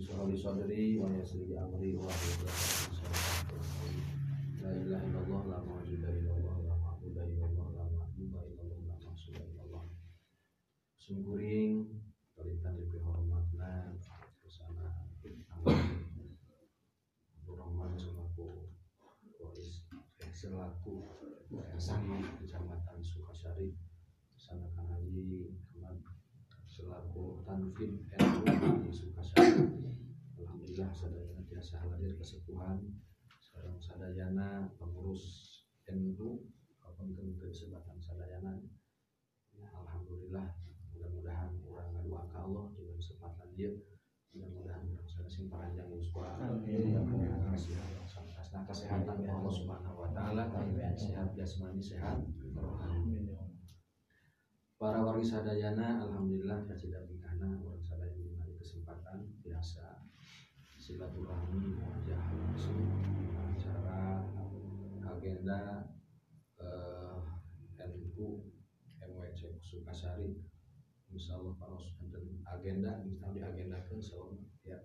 Israh li sadri wa yassir li amri. Wa La ilaha illallah la mawjuda illallah la ma'budu illallah la mahbuba illallah la mahsuda illallah. Sungguring perintah di kehormatan ke sana Abu Rahman selaku yang selaku Kasani Kecamatan Sukasari sana Kanaji Ahmad selaku Tanfin RU di Sukasari. Alhamdulillah sadayana tiasa hadir kesepuhan sekarang sadayana pengurus NU kapan ke sebatan sadayana. Ya, Alhamdulillah mudah-mudahan orang ngadu ke Allah juga kesempatan dia. Mudah-mudahan orang sana sing panjang uswa mudah-mudahan kasih kesehatan ya Allah Subhanahu wa taala. Sehat jasmani sehat rohani. Para wargi sadayana alhamdulillah kacida bingkana orang sadayana diberi kesempatan biasa silaturahmi wajah langsung acara agenda eh, NU MWC Sukasari. Insya Allah enten agenda misalnya di agenda kan selalu ya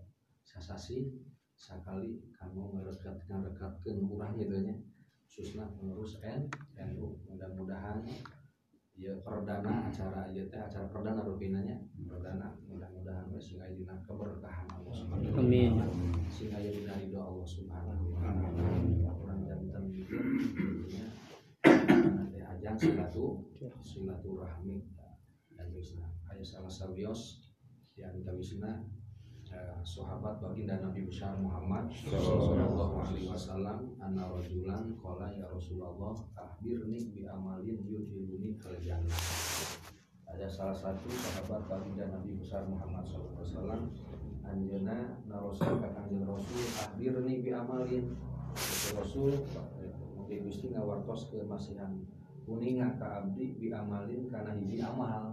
sasasi sekali kamu merekat merekatkan kurang gitu nya khususnya pengurus N NU mudah-mudahan ya perdana acara aja teh acara perdana rupinanya perdana mudah-mudahan we sing aya dina keberkahan Allah subhanahu wa Amin. taala. Sing aya dina ridho Allah subhanahu wa taala. Urang janten gitu tentunya nanti ajang silatu silaturahmi. Dan wisna aya salah sawios yang tawisna eh, sahabat baginda Nabi besar Muhammad wasallam anna rajulan qala ya Rasulullah akhbirni bi amalin yudhiluni al jannah. Ada salah satu sahabat baginda Nabi besar Muhammad sallallahu alaihi wasallam anjeuna narosul ka kanjeng Rasul akhbirni bi amalin. Rasul mungkin Gusti ngawartos ke masihan kuninga ka abdi bi amalin kana hiji amal.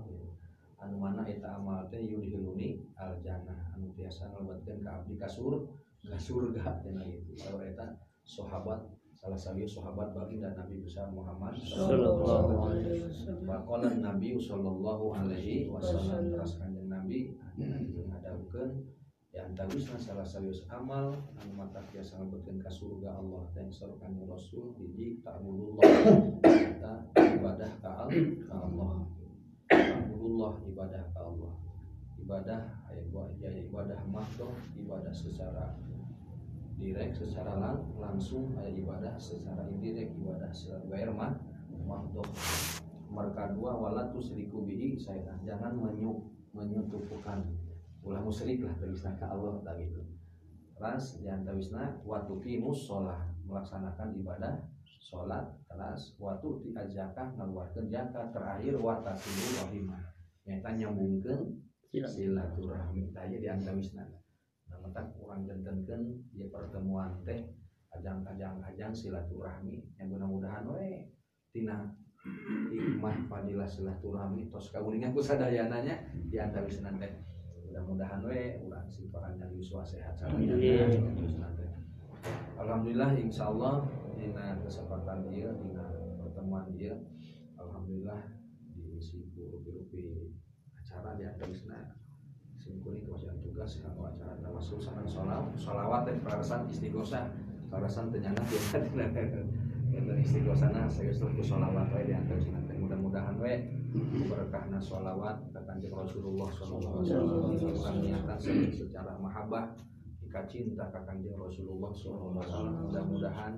Anu mana eta amal teh yudhiluni al jannah. Anu tiasa ngalebatkeun ka abdi ka sur ka surga cenah gitu kalau eta sahabat salah satu sahabat baginda Nabi besar Muhammad Sallallahu alaihi wasallam. Faqala Nabi sallallahu alaihi wasallam. Teras kanjeng Nabi ngadawkeun ya antawisna salah salius amal anu mata tiasa ngabetkeun ka surga Allah dan kanjeng Rasul hiji ta'budullah kita ibadah ka Al- ka Allah. Ta'budullah ibadah ka Allah. Ibadah aya ya ibadah mahdoh ibadah secara direct secara lang langsung aya ibadah secara indirect ibadah secara gair mah mahdoh mereka dua wala tusriku bihi saya jangan menyu menyekutukan ulah musyrik lah tawisna ka Allah tak gitu. Ras yang tawisna waktu kimus sholat melaksanakan ibadah sholat teras waktu diajakah ngeluarkan zakat. Terakhir watasilu rahimah nyata nyambungkeun silaturahmi. tanya di antawisna mentak orang jantenkeun ya pertemuan teh ajang-ajang ajang silaturahmi. Yang mudah-mudahan we tina hikmah fadilah silaturahmi. Tos kagulingan ku sadayananya di antawisna teh mudah-mudahan we ulah si panjang yuswa sehat Amin. sadayana teh Alhamdulillah insyaallah dina kesempatan dia dina pertemuan dia Alhamdulillah diisi rupi-rupi acara di antawisna singkuni kewajiban tugas kanggo acara tawasul sareng sholawat sholawat dan parasan istighosah parasan ternyata biasa dan istighosana saya ku sholawat we di antawisna teh mudah-mudahan we berkahna sholawat ke kanjeng Rasulullah sallallahu alaihi wasallam. Niatan secara mahabbah jika cinta ke kanjeng Rasulullah sallallahu alaihi wasallam. Mudah-mudahan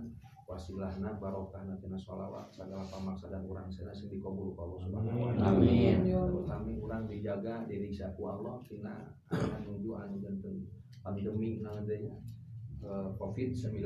wasilahna barokahna tina sholawat. Segala pamaksa dan urang sana sing dikabul Allah subhanahu wa taala. Amin. Dijaga diri ku Allah tina anu menuju anu janten pandemi nantinya covid 19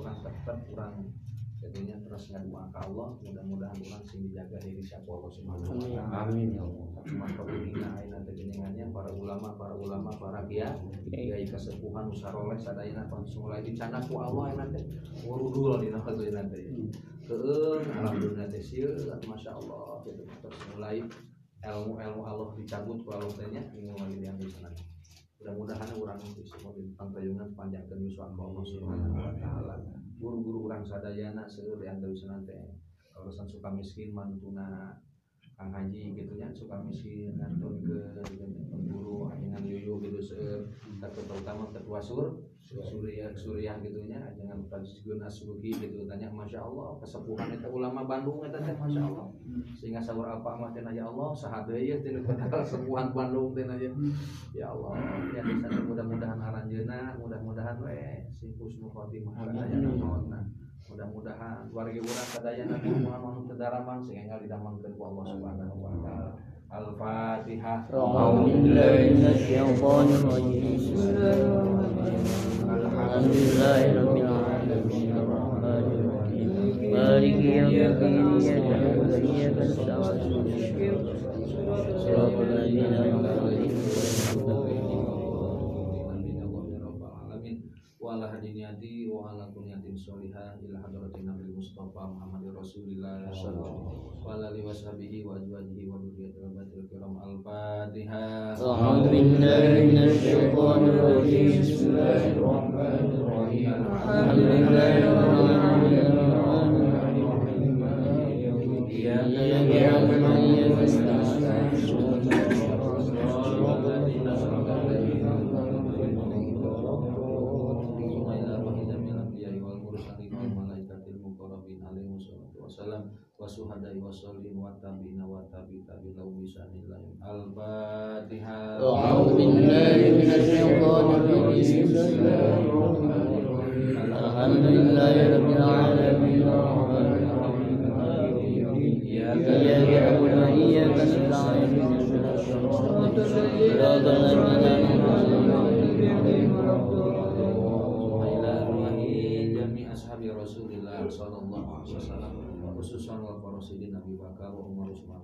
urang tetep urang jadinya terus ngadua ke Allah mudah-mudahan urang sing dijaga diri ku Allah subhanahu wa taala. Amin ya Allah. cuma kebudina aina tegeningannya para ulama para ulama para kiai kiai kesepuhan usaroleh sadayana langsung mulai dicana ku Allah teh urudul hatu aina teh keun alhamdulillah teh masya Allah gitu terus mulai ilmu-ilmu Allah dicabut ku Allah teh nya mulai yang sana mudah-mudahan orang itu semua di pantayungan panjangkan yuswa Allah subhanahu wa taala. Guru-guru orang sadayana seueur yang dari sana teh urusan suka miskin mantuna Kang Haji gitu nya suka misi ngantun ke guru dengan yuyu gitu se terutama ketua sur Suriah Suriah gitu nya dengan Fajgun Asugi gitu tanya Masya Allah kesepuhan itu ulama Bandung itu teh Masya Allah. Sehingga sahur apa mah teh ya Allah sahada ya teh kesepuhan Bandung teh aja ya Allah ya di sana mudah-mudahan aranjeuna mudah-mudahan we si husnul khotimah naonna mudah-mudahan warga urang kadayana kumaha manu tadaramang sehingga didamangkeun ku Allah Subhanahu wa taala Al-Fatihah. أعوذ بالله من الشيطان الرجيم بسم الله الرحمن الرحيم الحمد لله رب العالمين الرحمن الرحيم مالك يوم الدين إياك نعبد وإياك نستعين niati wa ala kulli sholihah ila hadratin Nabi Mustafa Muhammad Rasulillah sallallahu alaihi wasallam wa azwajihi wa dzurriyyatil batil kiram al rajim. Bismillahirrahmanirrahim. Alhamdulillahi rabbil alamin. Iyyaka na'budu wa iyyaka nasta'in. tabi'ina wa tabi tabi lau bisanillah al-fatihah أعوذ بالله من الشيطان الرجيم بسم الله الرحمن الرحيم الحمد لله رب العالمين الرحمن الرحيم إياك نعبد وإياك نستعين صراط الذين أنعمت ila ruhi jami ashabi rasulillah sallallahu alaihi wasallam khususan wal farasidin Nabi Bakar wa Umar Usman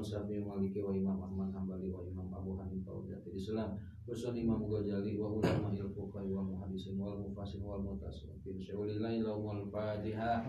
Imam Syafi'i Maliki wa Imam Ahmad Hambali wa Imam Abu Hanifah wa Jati Islam Imam Ghazali wa ulama il wa muhadisin wal mufassir wal mutasawwif fi syaulillahi laumul fatiha.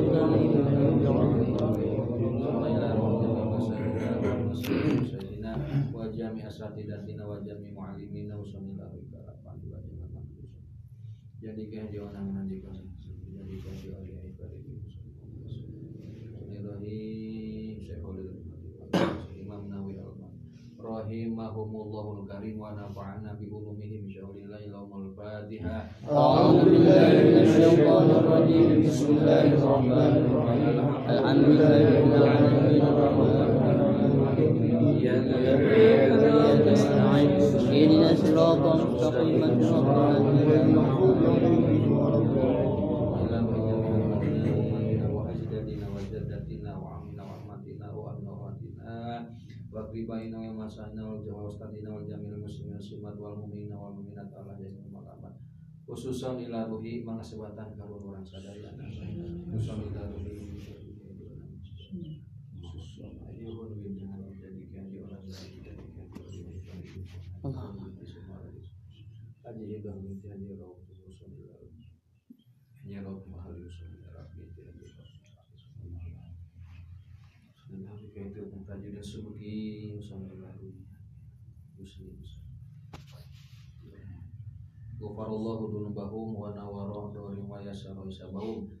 asatidatina wa jami mu'allimina wa sallallahu alaihi wa sallam. Jadikan dia orang nanti kasih jadikan dia ahli ibadah Bismillahirrahmanirrahim. Imam Nawawi rahimahumullahul karim wa nafa'ana bi ulumihim syaulillahi laumul fatiha. A'udzu minasyaitonir rajim bismillahirrahmanirrahim. Alhamdulillahi rabbil alamin إياك إياك نعبد ونستعين اهدنا الصراط المستقيم صراط الذين أنعمت عليهم Wakribaina wa masana wal jawastadina wal jamil muslimin sumat wal mu'mina wal mu'minat Allah jasmi malamat khususan ila ruhi mangasebatan karun orang sadari anak khususan ila ruhi Lalu muslim Ghafarallahu dunubahum wa nawara dorim wa yasara isabahum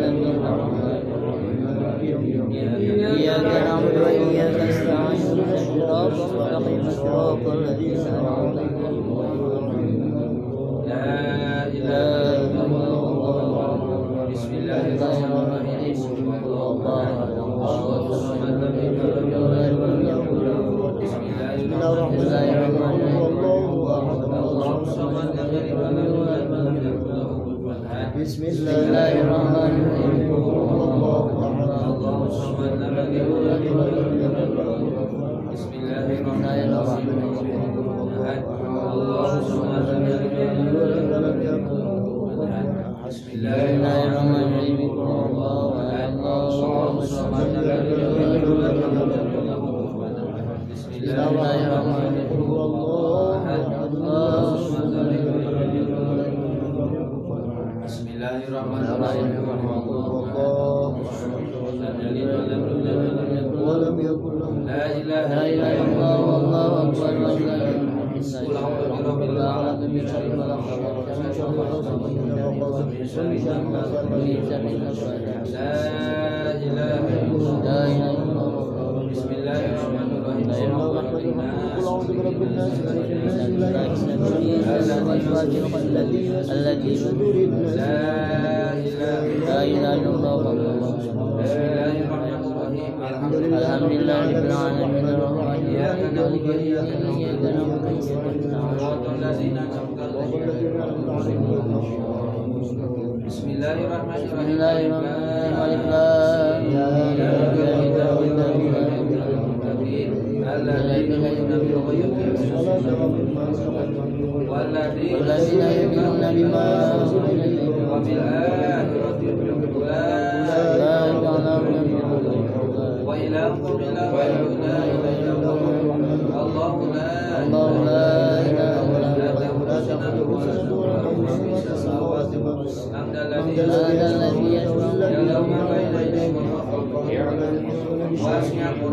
لا إله إلا لا الله بسم الله الرحمن الرحيم لا إله إلا الله بسم الله الرحمن الرحيم الحمد لله رب العالمين. إياك الرحيم نعبد مالك وإياك يوم الدين إياك نعبد وإياك نستعين صراط الذين أنعمت عليهم بسم الله الرحمن بسم الرحيم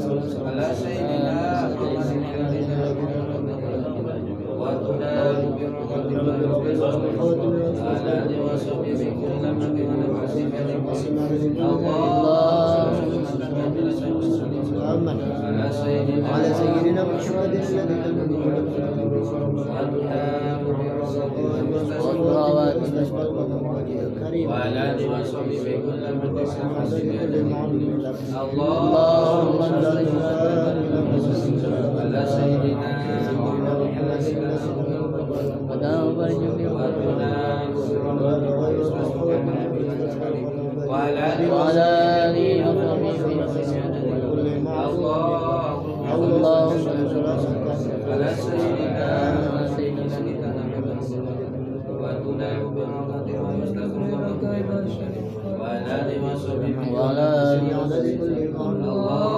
على سيدنا وتنال برحمتك على آله وصحبه كل من محمد وعلى سيدنا محمد وعلى الذي قلبه وعلى آله وصحبه كل من اللهم صل على سيدنا محمد وعلى آله وصحبه وسلم. اللهم صل على سيدنا ويستغفر وعلى آله وصحبه وعلى آله وصحبه اللهم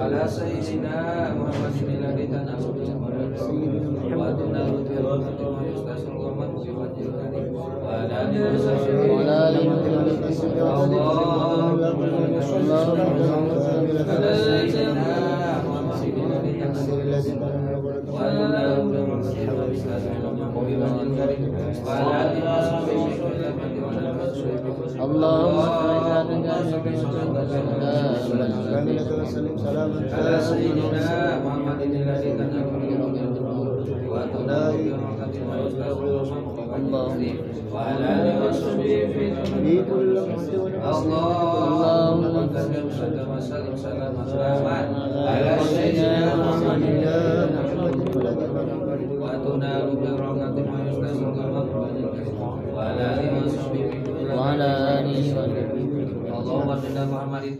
على سيدنا محمد الذي تناسب وأتنا لطفه ويستشر ومن في وجه الكريم. وعلى آله وصحبه وعلى آله على سيدنا محمد الذي تناسب وعلى آله وصحبه وعلى آله وسلم سلاما على سيدنا محمد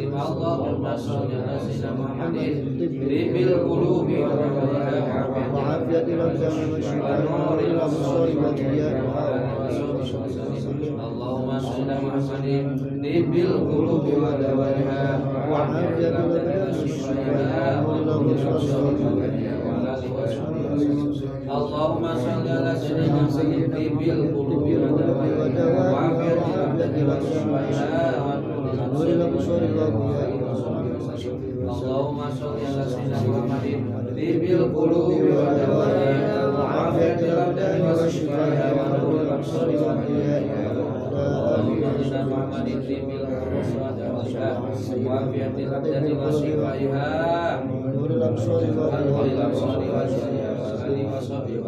Allahumma sholli ala sayyidina Muhammadin tibil qulubi wa afiyatil abdan wa wa Allahumma wa Allahumma wa ونور الأبصار وضيائها اللهم صل على سيدنا محمد طيب القلوب ودوائها وعافية الأبدان وشفائها ونور الأبصار وضيائها اللهم صل على محمد طيب القلوب ودوائها وعافية الأبدان وشفائها ونور الأبصار ونور الأبصار وضيائها وصحبه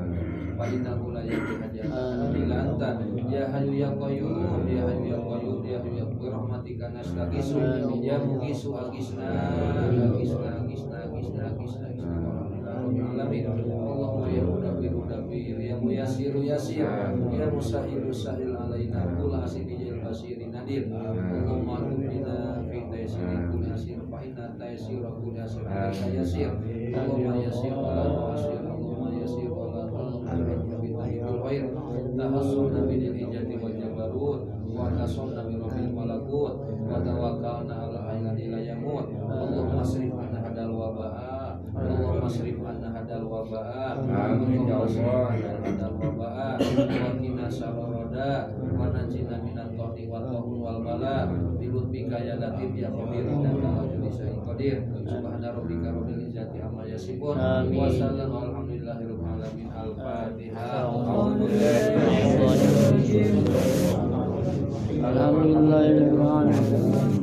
fa innahu la yahdi illa anta ya hayyu ya qayyum ya hayyu ya qayyum ya hayyu ya qayyum rahmatika nastaqisu ya muqisu aqisna aqisna aqisna aqisna aqisna alamin Allahumma ya mudabbir mudabbir ya muyassir yasir ya musahil sahil alaina qul asini jil basiri nadir Allahumma rabbina fi taysiri qul asir fa inna taysira qul asir yasir Allahumma yassir Allahumma waba'a wa qina syarrada wa najina minat qadi wal qabul wal bala bi lutfika ya latif ya khabir innaka ala kulli syai'in qadir subhana rabbika rabbil wa